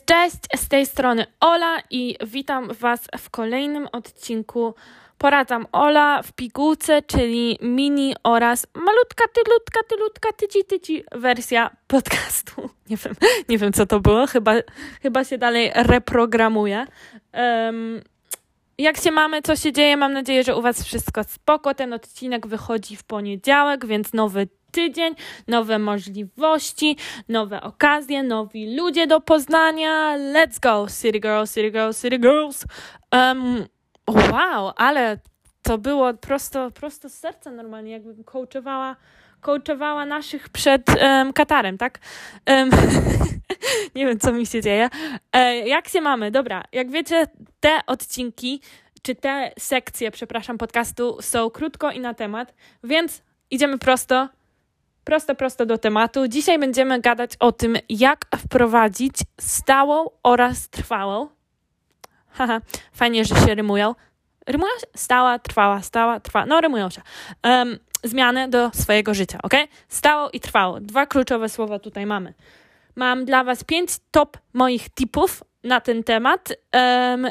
Cześć, z tej strony Ola i witam Was w kolejnym odcinku Poradzam Ola w pigułce, czyli mini oraz malutka, tylutka, tylutka, tyci, tyci wersja podcastu. Nie wiem, nie wiem co to było, chyba, chyba się dalej reprogramuje. Um, jak się mamy, co się dzieje? Mam nadzieję, że u Was wszystko spoko. Ten odcinek wychodzi w poniedziałek, więc nowy tydzień, nowe możliwości, nowe okazje, nowi ludzie do poznania. Let's go, City Girls, City Girls, City Girls. Um, wow, ale to było prosto, prosto z serca normalnie, jakbym coachowała, coachowała naszych przed um, Katarem, tak? Um, nie wiem, co mi się dzieje. E, jak się mamy? Dobra, jak wiecie, te odcinki, czy te sekcje, przepraszam, podcastu są krótko i na temat, więc idziemy prosto prosto, prosto do tematu. Dzisiaj będziemy gadać o tym, jak wprowadzić stałą oraz trwałą. Haha, fajnie, że się rymują. Rymują się? Stała, trwała, stała, trwała. No, rymują się. Um, zmianę do swojego życia, ok? Stało i trwało. Dwa kluczowe słowa tutaj mamy. Mam dla Was pięć top moich tipów na ten temat. Um,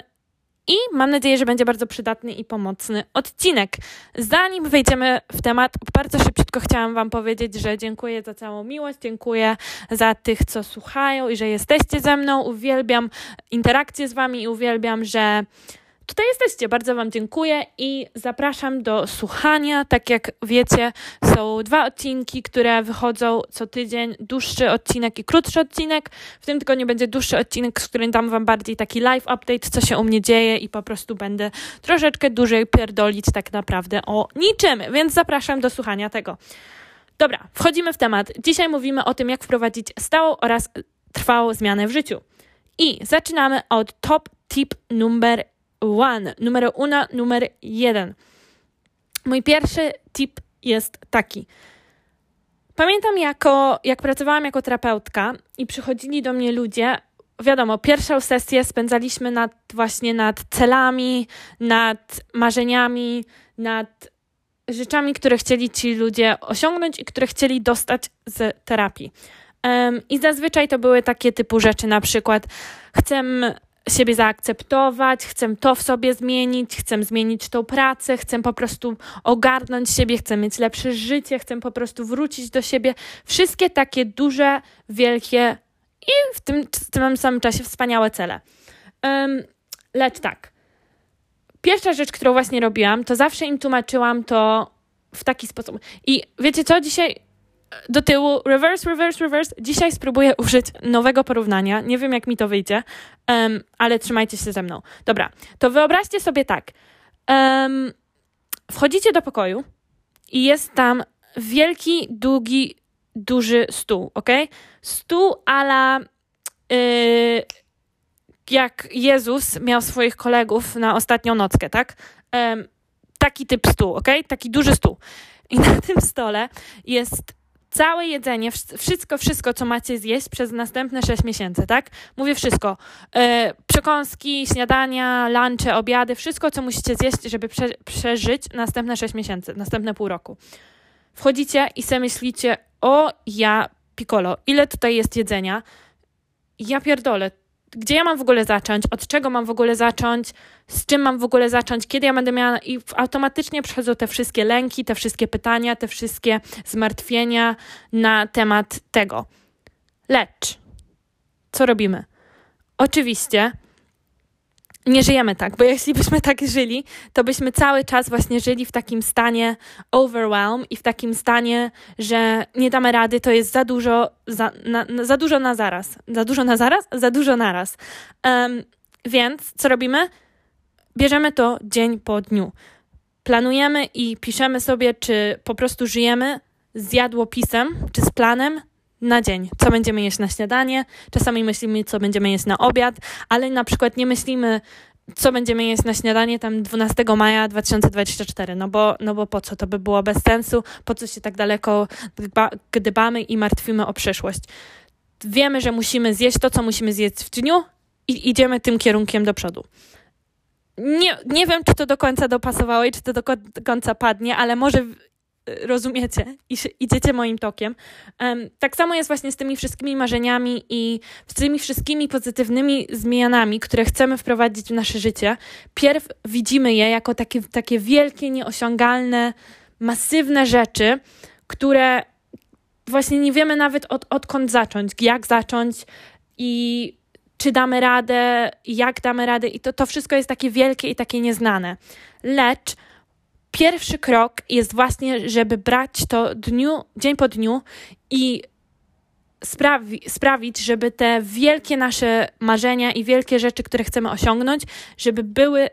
i mam nadzieję, że będzie bardzo przydatny i pomocny odcinek. Zanim wejdziemy w temat, bardzo szybciutko chciałam Wam powiedzieć, że dziękuję za całą miłość, dziękuję za tych, co słuchają i że jesteście ze mną. Uwielbiam interakcje z Wami i uwielbiam, że tutaj jesteście. Bardzo Wam dziękuję i zapraszam do słuchania. Tak jak wiecie, są dwa odcinki, które wychodzą co tydzień: dłuższy odcinek i krótszy odcinek. W tym tygodniu będzie dłuższy odcinek, z którym dam Wam bardziej taki live update, co się u mnie dzieje i po prostu będę troszeczkę dłużej pierdolić tak naprawdę o niczym, więc zapraszam do słuchania tego. Dobra, wchodzimy w temat. Dzisiaj mówimy o tym, jak wprowadzić stałą oraz trwałą zmianę w życiu. I zaczynamy od top tip numer one. Numer uno, numer jeden. Mój pierwszy tip jest taki. Pamiętam, jako, jak pracowałam jako terapeutka i przychodzili do mnie ludzie, wiadomo, pierwszą sesję spędzaliśmy nad, właśnie nad celami, nad marzeniami, nad rzeczami, które chcieli ci ludzie osiągnąć i które chcieli dostać z terapii. Um, I zazwyczaj to były takie typu rzeczy, na przykład chcę siebie zaakceptować, chcę to w sobie zmienić, chcę zmienić tą pracę, chcę po prostu ogarnąć siebie, chcę mieć lepsze życie, chcę po prostu wrócić do siebie. Wszystkie takie duże, wielkie i w tym, w tym samym czasie wspaniałe cele. Um, lecz tak. Pierwsza rzecz, którą właśnie robiłam, to zawsze im tłumaczyłam to w taki sposób. I wiecie co, dzisiaj do tyłu, reverse, reverse, reverse. Dzisiaj spróbuję użyć nowego porównania. Nie wiem, jak mi to wyjdzie, um, ale trzymajcie się ze mną. Dobra, to wyobraźcie sobie tak. Um, wchodzicie do pokoju i jest tam wielki, długi, duży stół, ok? Stół ala yy, jak Jezus miał swoich kolegów na ostatnią nockę, tak? Um, taki typ stół, ok? Taki duży stół. I na tym stole jest całe jedzenie, wszystko, wszystko, co macie zjeść przez następne 6 miesięcy, tak? Mówię wszystko. Yy, przekąski, śniadania, lunche, obiady, wszystko, co musicie zjeść, żeby prze przeżyć następne 6 miesięcy, następne pół roku. Wchodzicie i sobie myślicie, o ja piccolo, ile tutaj jest jedzenia? Ja pierdolę, gdzie ja mam w ogóle zacząć, od czego mam w ogóle zacząć, z czym mam w ogóle zacząć, kiedy ja będę miała. I automatycznie przychodzą te wszystkie lęki, te wszystkie pytania, te wszystkie zmartwienia na temat tego. Lecz, co robimy? Oczywiście nie żyjemy tak, bo jeśli byśmy tak żyli, to byśmy cały czas właśnie żyli w takim stanie overwhelm i w takim stanie, że nie damy rady, to jest za dużo, za, na, za dużo na zaraz. Za dużo na zaraz? Za dużo naraz. Um, więc co robimy? Bierzemy to dzień po dniu. Planujemy i piszemy sobie, czy po prostu żyjemy z jadłopisem, czy z planem na dzień, co będziemy jeść na śniadanie. Czasami myślimy, co będziemy jeść na obiad, ale na przykład nie myślimy, co będziemy jeść na śniadanie tam 12 maja 2024, no bo, no bo po co? To by było bez sensu, po co się tak daleko gba, gdybamy i martwimy o przyszłość. Wiemy, że musimy zjeść to, co musimy zjeść w dniu i idziemy tym kierunkiem do przodu. Nie, nie wiem, czy to do końca dopasowało i czy to do końca padnie, ale może rozumiecie i idziecie moim tokiem. Tak samo jest właśnie z tymi wszystkimi marzeniami i z tymi wszystkimi pozytywnymi zmianami, które chcemy wprowadzić w nasze życie. Pierw widzimy je jako takie, takie wielkie, nieosiągalne, masywne rzeczy, które właśnie nie wiemy nawet od, odkąd zacząć, jak zacząć i czy damy radę, jak damy radę, i to, to wszystko jest takie wielkie i takie nieznane. Lecz pierwszy krok jest właśnie, żeby brać to dniu, dzień po dniu i sprawi, sprawić, żeby te wielkie nasze marzenia i wielkie rzeczy, które chcemy osiągnąć, żeby były,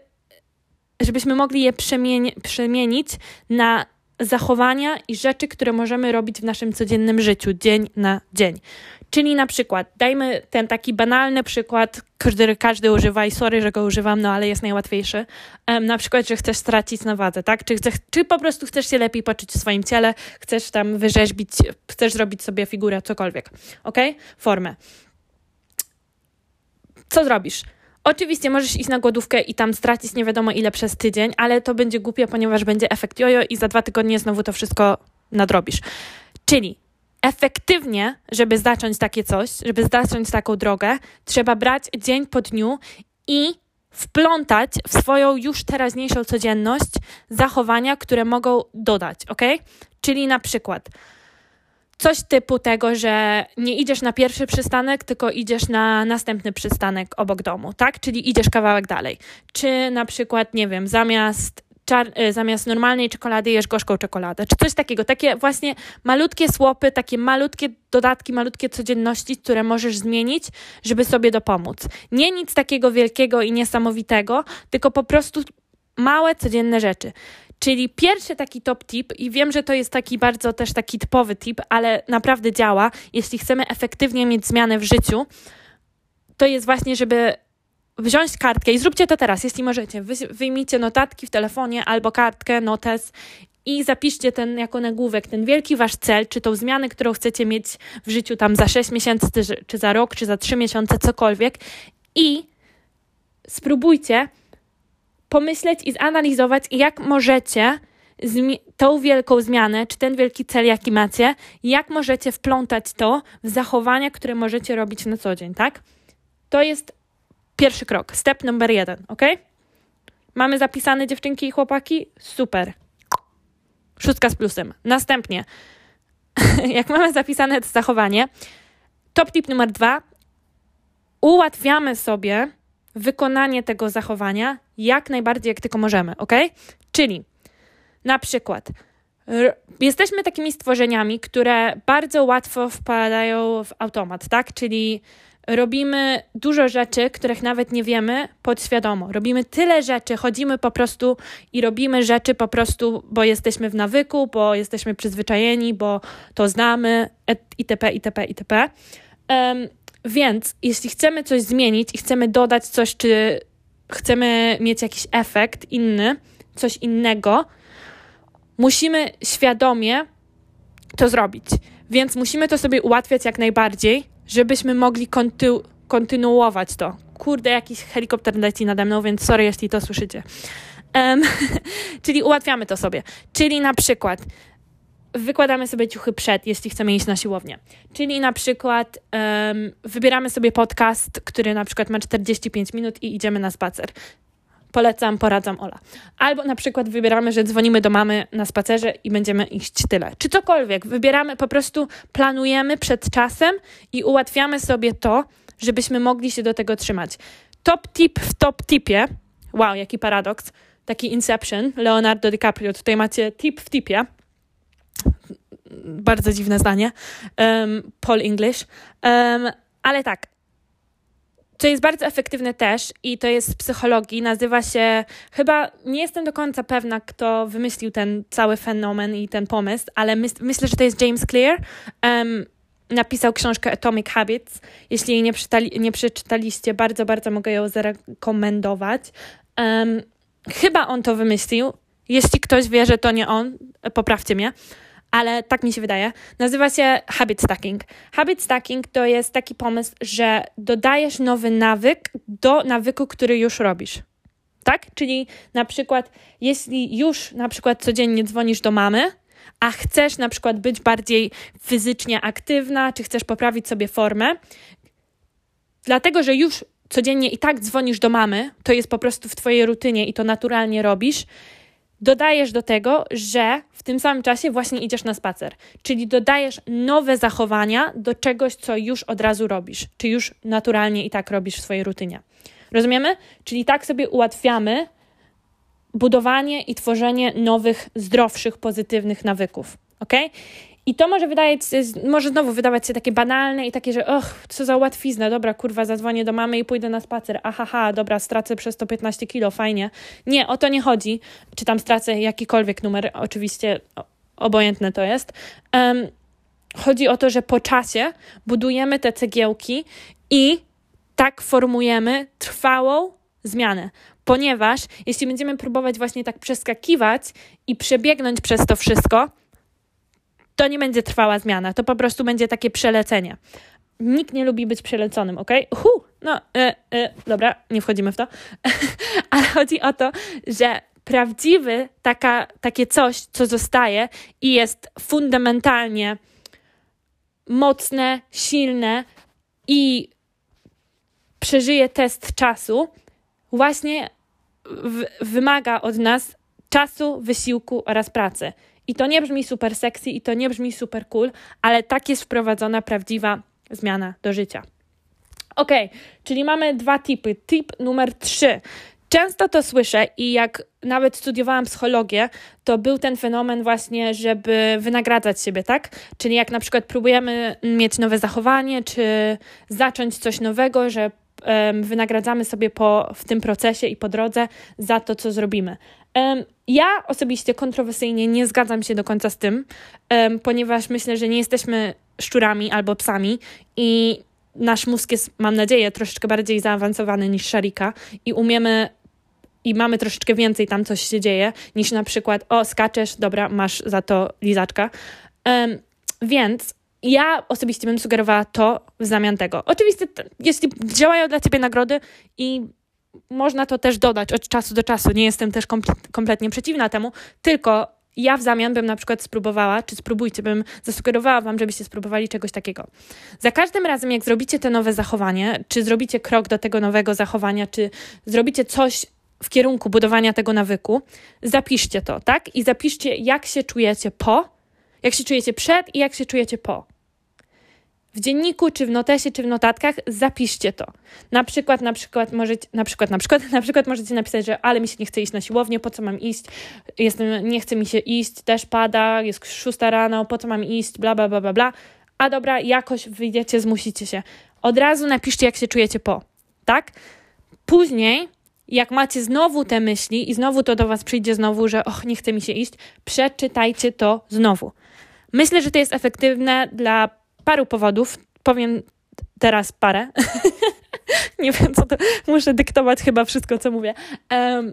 żebyśmy mogli je przemieni przemienić na zachowania i rzeczy, które możemy robić w naszym codziennym życiu, dzień na dzień. Czyli na przykład, dajmy ten taki banalny przykład, który każdy używa i sorry, że go używam, no ale jest najłatwiejszy. Um, na przykład, że chcesz stracić na wadze, tak? Czy, chcesz, czy po prostu chcesz się lepiej poczuć w swoim ciele, chcesz tam wyrzeźbić, chcesz zrobić sobie figurę, cokolwiek, ok? Formę. Co zrobisz? Oczywiście możesz iść na głodówkę i tam stracić nie wiadomo ile przez tydzień, ale to będzie głupie, ponieważ będzie efekt jojo i za dwa tygodnie znowu to wszystko nadrobisz. Czyli efektywnie, żeby zacząć takie coś, żeby zacząć taką drogę, trzeba brać dzień po dniu i wplątać w swoją już teraźniejszą codzienność zachowania, które mogą dodać, ok? Czyli na przykład coś typu tego, że nie idziesz na pierwszy przystanek, tylko idziesz na następny przystanek obok domu, tak? Czyli idziesz kawałek dalej. Czy na przykład, nie wiem, zamiast czar- e, zamiast normalnej czekolady jesz gorzką czekoladę, czy coś takiego. Takie właśnie malutkie słopy, takie malutkie dodatki, malutkie codzienności, które możesz zmienić, żeby sobie dopomóc. Nie nic takiego wielkiego i niesamowitego, tylko po prostu małe, codzienne rzeczy. Czyli pierwszy taki top tip, i wiem, że to jest taki bardzo też taki typowy tip, ale naprawdę działa, jeśli chcemy efektywnie mieć zmianę w życiu, to jest właśnie, żeby wziąć kartkę i zróbcie to teraz, jeśli możecie. Wy, wyjmijcie notatki w telefonie albo kartkę, notes i zapiszcie ten jako nagłówek, ten wielki wasz cel, czy tą zmianę, którą chcecie mieć w życiu tam za 6 miesięcy, czy za rok, czy za 3 miesiące, cokolwiek. I spróbujcie pomyśleć i zanalizować, jak możecie tą wielką zmianę, czy ten wielki cel, jaki macie, jak możecie wplątać to w zachowania, które możecie robić na co dzień, tak? To jest Pierwszy krok, step numer jeden, ok? Mamy zapisane dziewczynki i chłopaki? Super. Szóstka z plusem. Następnie, jak mamy zapisane to zachowanie, top tip numer dwa, ułatwiamy sobie wykonanie tego zachowania jak najbardziej, jak tylko możemy, ok? Czyli na przykład jesteśmy takimi stworzeniami, które bardzo łatwo wpadają w automat, tak? Czyli robimy dużo rzeczy, których nawet nie wiemy podświadomo. Robimy tyle rzeczy, chodzimy po prostu i robimy rzeczy po prostu, bo jesteśmy w nawyku, bo jesteśmy przyzwyczajeni, bo to znamy, itp., itp., itp. Um, więc jeśli chcemy coś zmienić i chcemy dodać coś, czy chcemy mieć jakiś efekt inny, coś innego, musimy świadomie to zrobić. Więc musimy to sobie ułatwiać jak najbardziej, żebyśmy mogli konty- kontynuować to. Kurde, jakiś helikopter leci nade mną, więc sorry, jeśli to słyszycie. Um, czyli ułatwiamy to sobie. Czyli na przykład wykładamy sobie ciuchy przed, jeśli chcemy iść na siłownię. Czyli na przykład um, wybieramy sobie podcast, który na przykład ma 45 minut i idziemy na spacer. Polecam, poradzam Ola. Albo na przykład wybieramy, że dzwonimy do mamy na spacerze i będziemy iść tyle. Czy cokolwiek. Wybieramy, po prostu planujemy przed czasem i ułatwiamy sobie to, żebyśmy mogli się do tego trzymać. Top tip w top tipie. Wow, jaki paradoks. Taki Inception, Leonardo DiCaprio. Tutaj macie tip w tipie. Bardzo dziwne zdanie. Um, Paul English. Um, ale tak, co jest bardzo efektywne też i to jest z psychologii, nazywa się, chyba nie jestem do końca pewna, kto wymyślił ten cały fenomen i ten pomysł, ale myślę, że to jest James Clear. Um, napisał książkę Atomic Habits. Jeśli jej nie, nie przeczytaliście, bardzo, bardzo mogę ją zarekomendować. Um, chyba on to wymyślił. Jeśli ktoś wie, że to nie on, poprawcie mnie ale tak mi się wydaje. Nazywa się habit stacking. Habit stacking to jest taki pomysł, że dodajesz nowy nawyk do nawyku, który już robisz. Tak? Czyli na przykład, jeśli już na przykład codziennie dzwonisz do mamy, a chcesz na przykład być bardziej fizycznie aktywna, czy chcesz poprawić sobie formę, dlatego że już codziennie i tak dzwonisz do mamy, to jest po prostu w Twojej rutynie i to naturalnie robisz, dodajesz do tego, że w tym samym czasie właśnie idziesz na spacer. Czyli dodajesz nowe zachowania do czegoś, co już od razu robisz, czy już naturalnie i tak robisz w swojej rutynie. Rozumiemy? Czyli tak sobie ułatwiamy budowanie i tworzenie nowych, zdrowszych, pozytywnych nawyków. Ok? I to może wydawać, może znowu wydawać się takie banalne i takie, że och, co za łatwizna, dobra, kurwa, zadzwonię do mamy i pójdę na spacer, ahaha, dobra, stracę przez to 15 kilo, fajnie. Nie, o to nie chodzi, czy tam stracę jakikolwiek numer, oczywiście obojętne to jest. Um, chodzi o to, że po czasie budujemy te cegiełki i tak formujemy trwałą zmianę. Ponieważ jeśli będziemy próbować właśnie tak przeskakiwać i przebiegnąć przez to wszystko, to nie będzie trwała zmiana, to po prostu będzie takie przelecenie. Nikt nie lubi być przeleconym, ok? Hu, no, e, e, dobra, nie wchodzimy w to, ale chodzi o to, że prawdziwy, taka, takie coś, co zostaje i jest fundamentalnie mocne, silne i przeżyje test czasu, właśnie w, wymaga od nas czasu, wysiłku oraz pracy. I to nie brzmi super sexy i to nie brzmi super cool, ale tak jest wprowadzona prawdziwa zmiana do życia. Ok, czyli mamy dwa typy. Tip numer trzy. Często to słyszę i jak nawet studiowałam psychologię, to był ten fenomen właśnie, żeby wynagradzać siebie, tak? Czyli jak na przykład próbujemy mieć nowe zachowanie, czy zacząć coś nowego, że um, wynagradzamy sobie po, w tym procesie i po drodze za to, co zrobimy. Um, ja osobiście kontrowersyjnie nie zgadzam się do końca z tym, ponieważ myślę, że nie jesteśmy szczurami albo psami i nasz mózg jest, mam nadzieję, troszeczkę bardziej zaawansowany niż szarika i umiemy i mamy troszeczkę więcej tam coś się dzieje, niż na przykład, o, skaczesz, dobra, masz za to lizaczka. Um, więc ja osobiście bym sugerowała to w zamian tego. Oczywiście, jeśli działają dla ciebie nagrody i można to też dodać od czasu do czasu, nie jestem też kompletnie przeciwna temu, tylko ja w zamian bym na przykład spróbowała, czy spróbujcie, bym zasugerowała Wam, żebyście spróbowali czegoś takiego. Za każdym razem, jak zrobicie te nowe zachowanie, czy zrobicie krok do tego nowego zachowania, czy zrobicie coś w kierunku budowania tego nawyku, zapiszcie to, tak? I zapiszcie, jak się czujecie po, jak się czujecie przed i jak się czujecie po. W dzienniku, czy w notesie, czy w notatkach zapiszcie to. Na przykład, na przykład możecie, na przykład, na przykład, na przykład możecie napisać, że ale mi się nie chce iść na siłownię, po co mam iść? Jestem, nie chce mi się iść, też pada, jest szósta rano, po co mam iść, bla, bla, bla, bla, bla. A dobra, jakoś wyjdziecie, zmusicie się. Od razu napiszcie, jak się czujecie po, tak? Później jak macie znowu te myśli i znowu to do Was przyjdzie znowu, że och, nie chce mi się iść, przeczytajcie to znowu. Myślę, że to jest efektywne dla paru powodów. Powiem teraz parę. nie wiem, co to. Muszę dyktować chyba wszystko, co mówię. Um,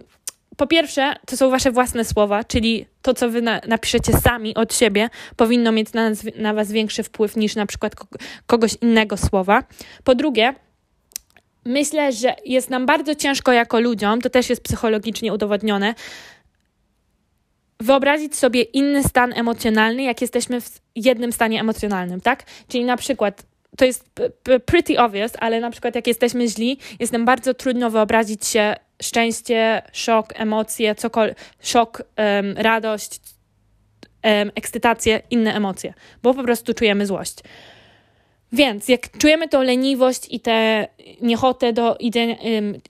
po pierwsze, to są wasze własne słowa, czyli to, co wy na, napiszecie sami od siebie, powinno mieć na, nas, na was większy wpływ niż na przykład kogoś innego słowa. Po drugie, myślę, że jest nam bardzo ciężko jako ludziom, to też jest psychologicznie udowodnione, wyobrazić sobie inny stan emocjonalny, jak jesteśmy w jednym stanie emocjonalnym, tak? Czyli na przykład to jest pretty obvious, ale na przykład jak jesteśmy źli, jest nam bardzo trudno wyobrazić się szczęście, szok, emocje, cokolwiek, szok, um, radość, um, ekscytację, inne emocje, bo po prostu czujemy złość. Więc jak czujemy tą leniwość i tę niechotę do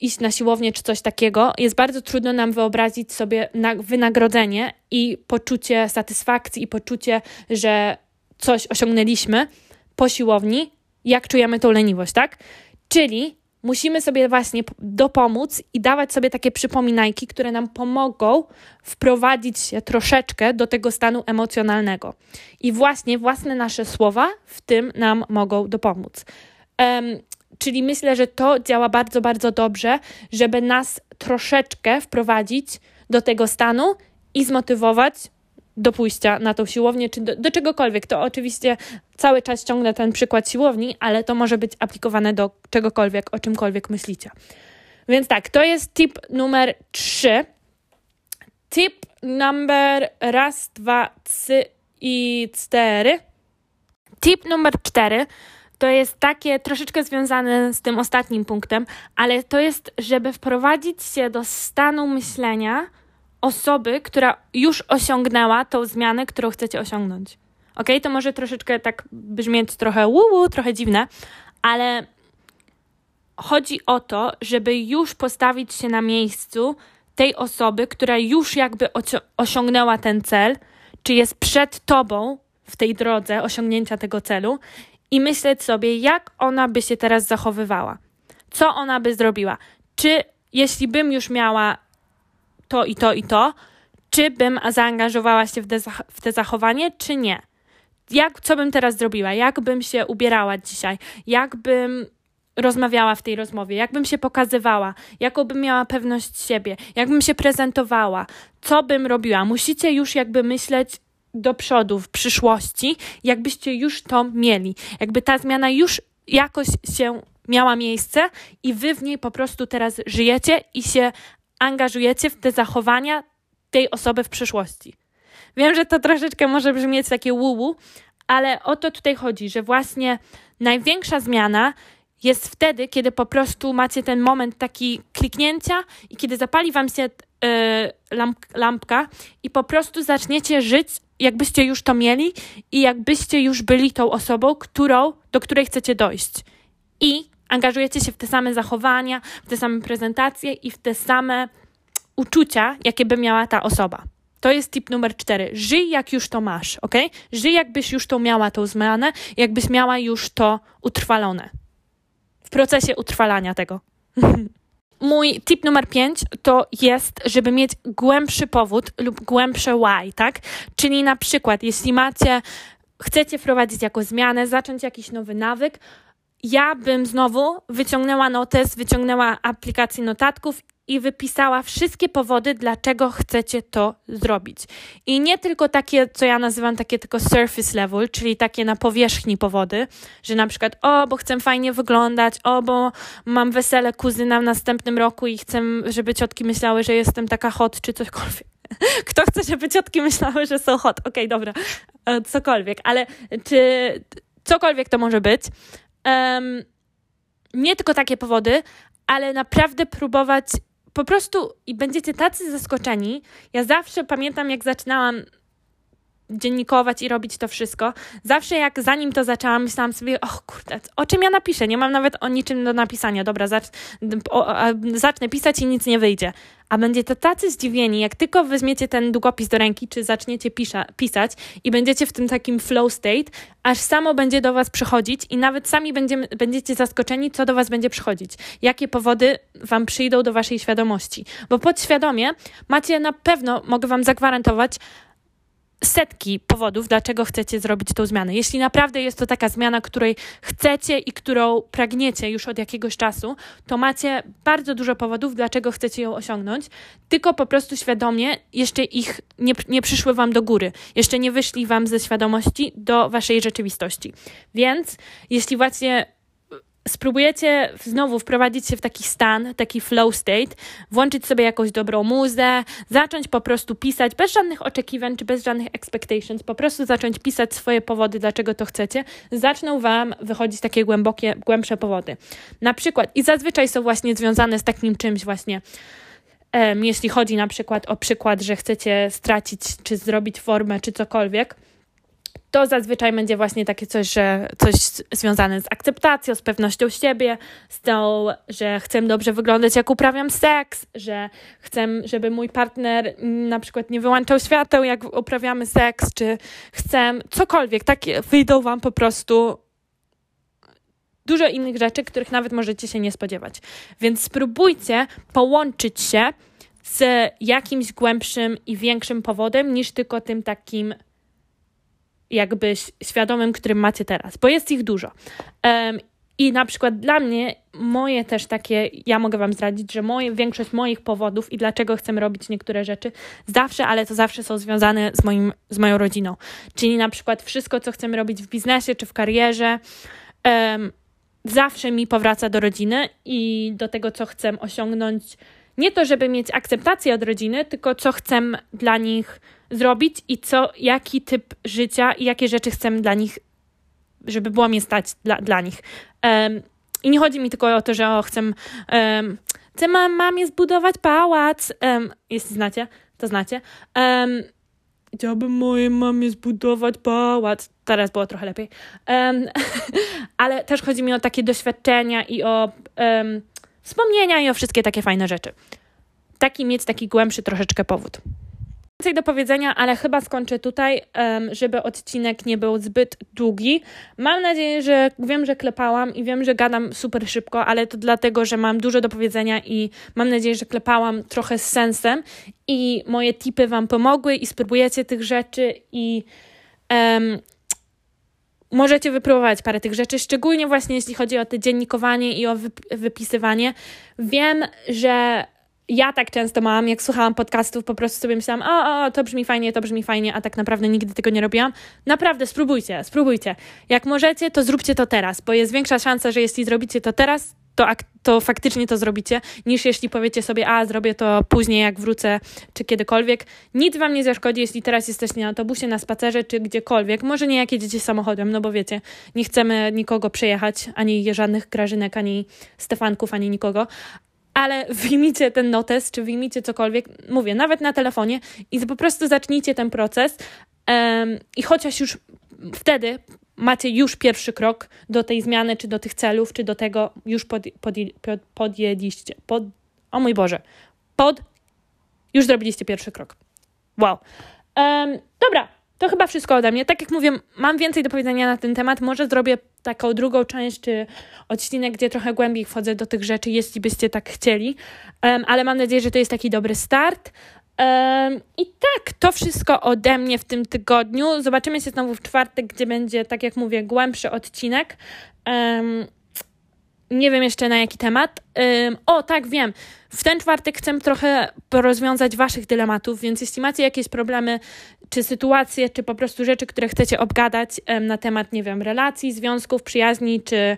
iść na siłownię czy coś takiego, jest bardzo trudno nam wyobrazić sobie wynagrodzenie i poczucie satysfakcji i poczucie, że coś osiągnęliśmy po siłowni, jak czujemy tą leniwość, tak? Czyli musimy sobie właśnie dopomóc i dawać sobie takie przypominajki, które nam pomogą wprowadzić się troszeczkę do tego stanu emocjonalnego. I właśnie własne nasze słowa w tym nam mogą dopomóc. Um, czyli myślę, że to działa bardzo, bardzo dobrze, żeby nas troszeczkę wprowadzić do tego stanu i zmotywować do pójścia na tą siłownię, czy do, do, czegokolwiek. To oczywiście cały czas ciągnę ten przykład siłowni, ale to może być aplikowane do czegokolwiek, o czymkolwiek myślicie. Więc tak, to jest tip numer trzy. Tip numer raz, dwa, trzy, i cztery. Tip numer cztery to jest takie troszeczkę związane z tym ostatnim punktem, ale to jest, żeby wprowadzić się do stanu myślenia osoby, która już osiągnęła tą zmianę, którą chcecie osiągnąć. Ok, to może troszeczkę tak brzmieć trochę łuwu, trochę dziwne, ale chodzi o to, żeby już postawić się na miejscu tej osoby, która już jakby osiągnęła ten cel, czy jest przed tobą w tej drodze osiągnięcia tego celu i myśleć sobie, jak ona by się teraz zachowywała. Co ona by zrobiła? Czy jeśli bym już miała to i to i to, czy bym zaangażowała się w te, w te zachowanie, czy nie? Jak, co bym teraz zrobiła? Jak bym się ubierała dzisiaj? Jak bym rozmawiała w tej rozmowie, jakbym się pokazywała, jaką bym miała pewność siebie, jakbym się prezentowała, co bym robiła. Musicie już jakby myśleć do przodu, w przyszłości, jakbyście już to mieli. Jakby ta zmiana już jakoś się miała miejsce i wy w niej po prostu teraz żyjecie i się angażujecie w te zachowania tej osoby w przyszłości. Wiem, że to troszeczkę może brzmieć takie łuwu, ale o to tutaj chodzi, że właśnie największa zmiana jest wtedy, kiedy po prostu macie ten moment taki kliknięcia i kiedy zapali wam się yy, lamp, lampka i po prostu zaczniecie żyć, jakbyście już to mieli i jakbyście już byli tą osobą, którą, do której chcecie dojść. I angażujecie się w te same zachowania, w te same prezentacje i w te same uczucia, jakie by miała ta osoba. To jest tip numer cztery. Żyj jak już to masz, ok? Żyj jakbyś już to miała, tą zmianę, jakbyś miała już to utrwalone w procesie utrwalania tego. Mój tip numer 5 to jest, żeby mieć głębszy powód lub głębsze why, tak? Czyli na przykład, jeśli macie, chcecie wprowadzić jakąś zmianę, zacząć jakiś nowy nawyk, ja bym znowu wyciągnęła notes, wyciągnęła aplikację notatków i wypisała wszystkie powody, dlaczego chcecie to zrobić. I nie tylko takie, co ja nazywam takie tylko surface level, czyli takie na powierzchni powody, że na przykład, o, bo chcę fajnie wyglądać, o, bo mam wesele kuzyna w następnym roku i chcę, żeby ciotki myślały, że jestem taka hot, czy cośkolwiek. Kto chce, żeby ciotki myślały, że są hot? Okej, okay, dobra, e, cokolwiek, ale czy cokolwiek to może być. Um, nie tylko takie powody, ale naprawdę próbować po prostu i będziecie tacy zaskoczeni. Ja zawsze pamiętam, jak zaczynałam dziennikować i robić to wszystko. Zawsze jak zanim to zaczęłam, myślałam sobie, o kurde, o czym ja napiszę? Nie mam nawet o niczym do napisania. Dobra, zacz, o, zacznę pisać i nic nie wyjdzie. A będziecie tacy zdziwieni, jak tylko weźmiecie ten długopis do ręki, czy zaczniecie pisza, pisać i będziecie w tym takim flow state, aż samo będzie do was przychodzić i nawet sami będziemy, będziecie zaskoczeni, co do was będzie przychodzić. Jakie powody wam przyjdą do waszej świadomości. Bo podświadomie macie na pewno, mogę wam zagwarantować, setki powodów, dlaczego chcecie zrobić tą zmianę. Jeśli naprawdę jest to taka zmiana, której chcecie i którą pragniecie już od jakiegoś czasu, to macie bardzo dużo powodów, dlaczego chcecie ją osiągnąć, tylko po prostu świadomie jeszcze ich nie, nie przyszły wam do góry, jeszcze nie wyszli wam ze świadomości do waszej rzeczywistości. Więc jeśli właśnie spróbujecie znowu wprowadzić się w taki stan, taki flow state, włączyć sobie jakąś dobrą muzę, zacząć po prostu pisać bez żadnych oczekiwań czy bez żadnych expectations, po prostu zacząć pisać swoje powody, dlaczego to chcecie, zaczną Wam wychodzić takie głębokie, głębsze powody. Na przykład, i zazwyczaj są właśnie związane z takim czymś właśnie, jeśli chodzi na przykład o przykład, że chcecie stracić czy zrobić formę czy cokolwiek, to zazwyczaj będzie właśnie takie coś, że coś związane z akceptacją, z pewnością siebie, z tą, że chcę dobrze wyglądać, jak uprawiam seks, że chcę, żeby mój partner na przykład nie wyłączał świateł, jak uprawiamy seks, czy chcę cokolwiek. Takie wyjdą Wam po prostu dużo innych rzeczy, których nawet możecie się nie spodziewać. Więc spróbujcie połączyć się z jakimś głębszym i większym powodem niż tylko tym takim jakby świadomym, którym macie teraz, bo jest ich dużo. Um, i na przykład dla mnie, moje też takie, ja mogę Wam zdradzić, że moje, większość moich powodów i dlaczego chcę robić niektóre rzeczy, zawsze, ale to zawsze są związane z, moim, z moją rodziną. Czyli na przykład wszystko, co chcemy robić w biznesie czy w karierze, um, zawsze mi powraca do rodziny i do tego, co chcę osiągnąć nie to, żeby mieć akceptację od rodziny, tylko co chcę dla nich zrobić i co, jaki typ życia i jakie rzeczy chcę dla nich, żeby było mnie stać dla, dla nich. Um, I nie chodzi mi tylko o to, że o, chcę, um, chcę mam, mamie zbudować pałac, um, jeśli znacie, to znacie. Um, chciałabym mojej mamie zbudować pałac. Teraz było trochę lepiej. Um, ale też chodzi mi o takie doświadczenia i o um, wspomnienia i o wszystkie takie fajne rzeczy. Taki mieć taki głębszy troszeczkę powód więcej do powiedzenia, ale chyba skończę tutaj, żeby odcinek nie był zbyt długi. Mam nadzieję, że wiem, że klepałam i wiem, że gadam super szybko, ale to dlatego, że mam dużo do powiedzenia i mam nadzieję, że klepałam trochę z sensem i moje tipy Wam pomogły i spróbujecie tych rzeczy i um, możecie wypróbować parę tych rzeczy, szczególnie właśnie jeśli chodzi o te dziennikowanie i o wypisywanie. Wiem, że ja tak często mam, jak słuchałam podcastów, po prostu sobie myślałam, o, o, to brzmi fajnie, to brzmi fajnie, a tak naprawdę nigdy tego nie robiłam. Naprawdę, spróbujcie, spróbujcie. Jak możecie, to zróbcie to teraz, bo jest większa szansa, że jeśli zrobicie to teraz, to, to faktycznie to zrobicie, niż jeśli powiecie sobie, a zrobię to później, jak wrócę, czy kiedykolwiek. Nic wam nie zaszkodzi, jeśli teraz jesteście na autobusie, na spacerze, czy gdziekolwiek. Może nie jak jedziecie samochodem, no bo wiecie, nie chcemy nikogo przejechać, ani żadnych grażynek, ani Stefanków, ani nikogo, ale wyjmijcie ten notes, czy wyjmijcie cokolwiek, mówię, nawet na telefonie i po prostu zacznijcie ten proces um, i chociaż już wtedy macie już pierwszy krok do tej zmiany, czy do tych celów, czy do tego już pod, pod, pod, podjęliście, pod, o mój Boże, pod, już zrobiliście pierwszy krok. Wow. Um, dobra, to chyba wszystko ode mnie. Tak jak mówię, mam więcej do powiedzenia na ten temat. Może zrobię taką drugą część, czy odcinek, gdzie trochę głębiej wchodzę do tych rzeczy, jeśli byście tak chcieli. Um, ale mam nadzieję, że to jest taki dobry start. Um, I tak, to wszystko ode mnie w tym tygodniu. Zobaczymy się znowu w czwartek, gdzie będzie, tak jak mówię, głębszy odcinek. Um, nie wiem jeszcze na jaki temat. Um, o, tak, wiem. W ten czwartek chcę trochę porozwiązać Waszych dylematów, więc jeśli macie jakieś problemy, czy sytuacje, czy po prostu rzeczy, które chcecie obgadać um, na temat, nie wiem, relacji, związków, przyjaźni, czy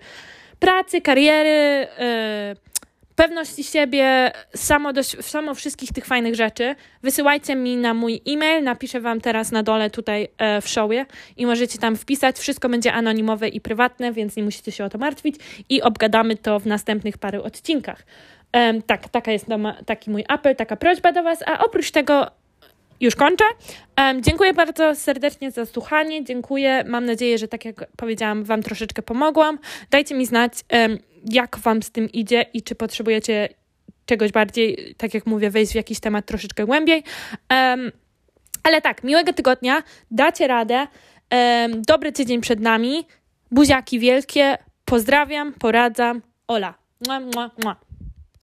pracy, kariery, yy, pewności siebie, samo, do, samo wszystkich tych fajnych rzeczy, wysyłajcie mi na mój e-mail, napiszę Wam teraz na dole tutaj e, w showie i możecie tam wpisać. Wszystko będzie anonimowe i prywatne, więc nie musicie się o to martwić i obgadamy to w następnych paru odcinkach. E, tak, taka jest taki mój apel, taka prośba do Was, a oprócz tego już kończę. Um, dziękuję bardzo serdecznie za słuchanie. Dziękuję. Mam nadzieję, że tak jak powiedziałam, Wam troszeczkę pomogłam. Dajcie mi znać, um, jak Wam z tym idzie i czy potrzebujecie czegoś bardziej, tak jak mówię, wejść w jakiś temat troszeczkę głębiej. Um, ale tak, miłego tygodnia. Dacie radę. dobry tydzień przed nami. Buziaki wielkie. Pozdrawiam, poradzam. Ola. Mua, mua, mua.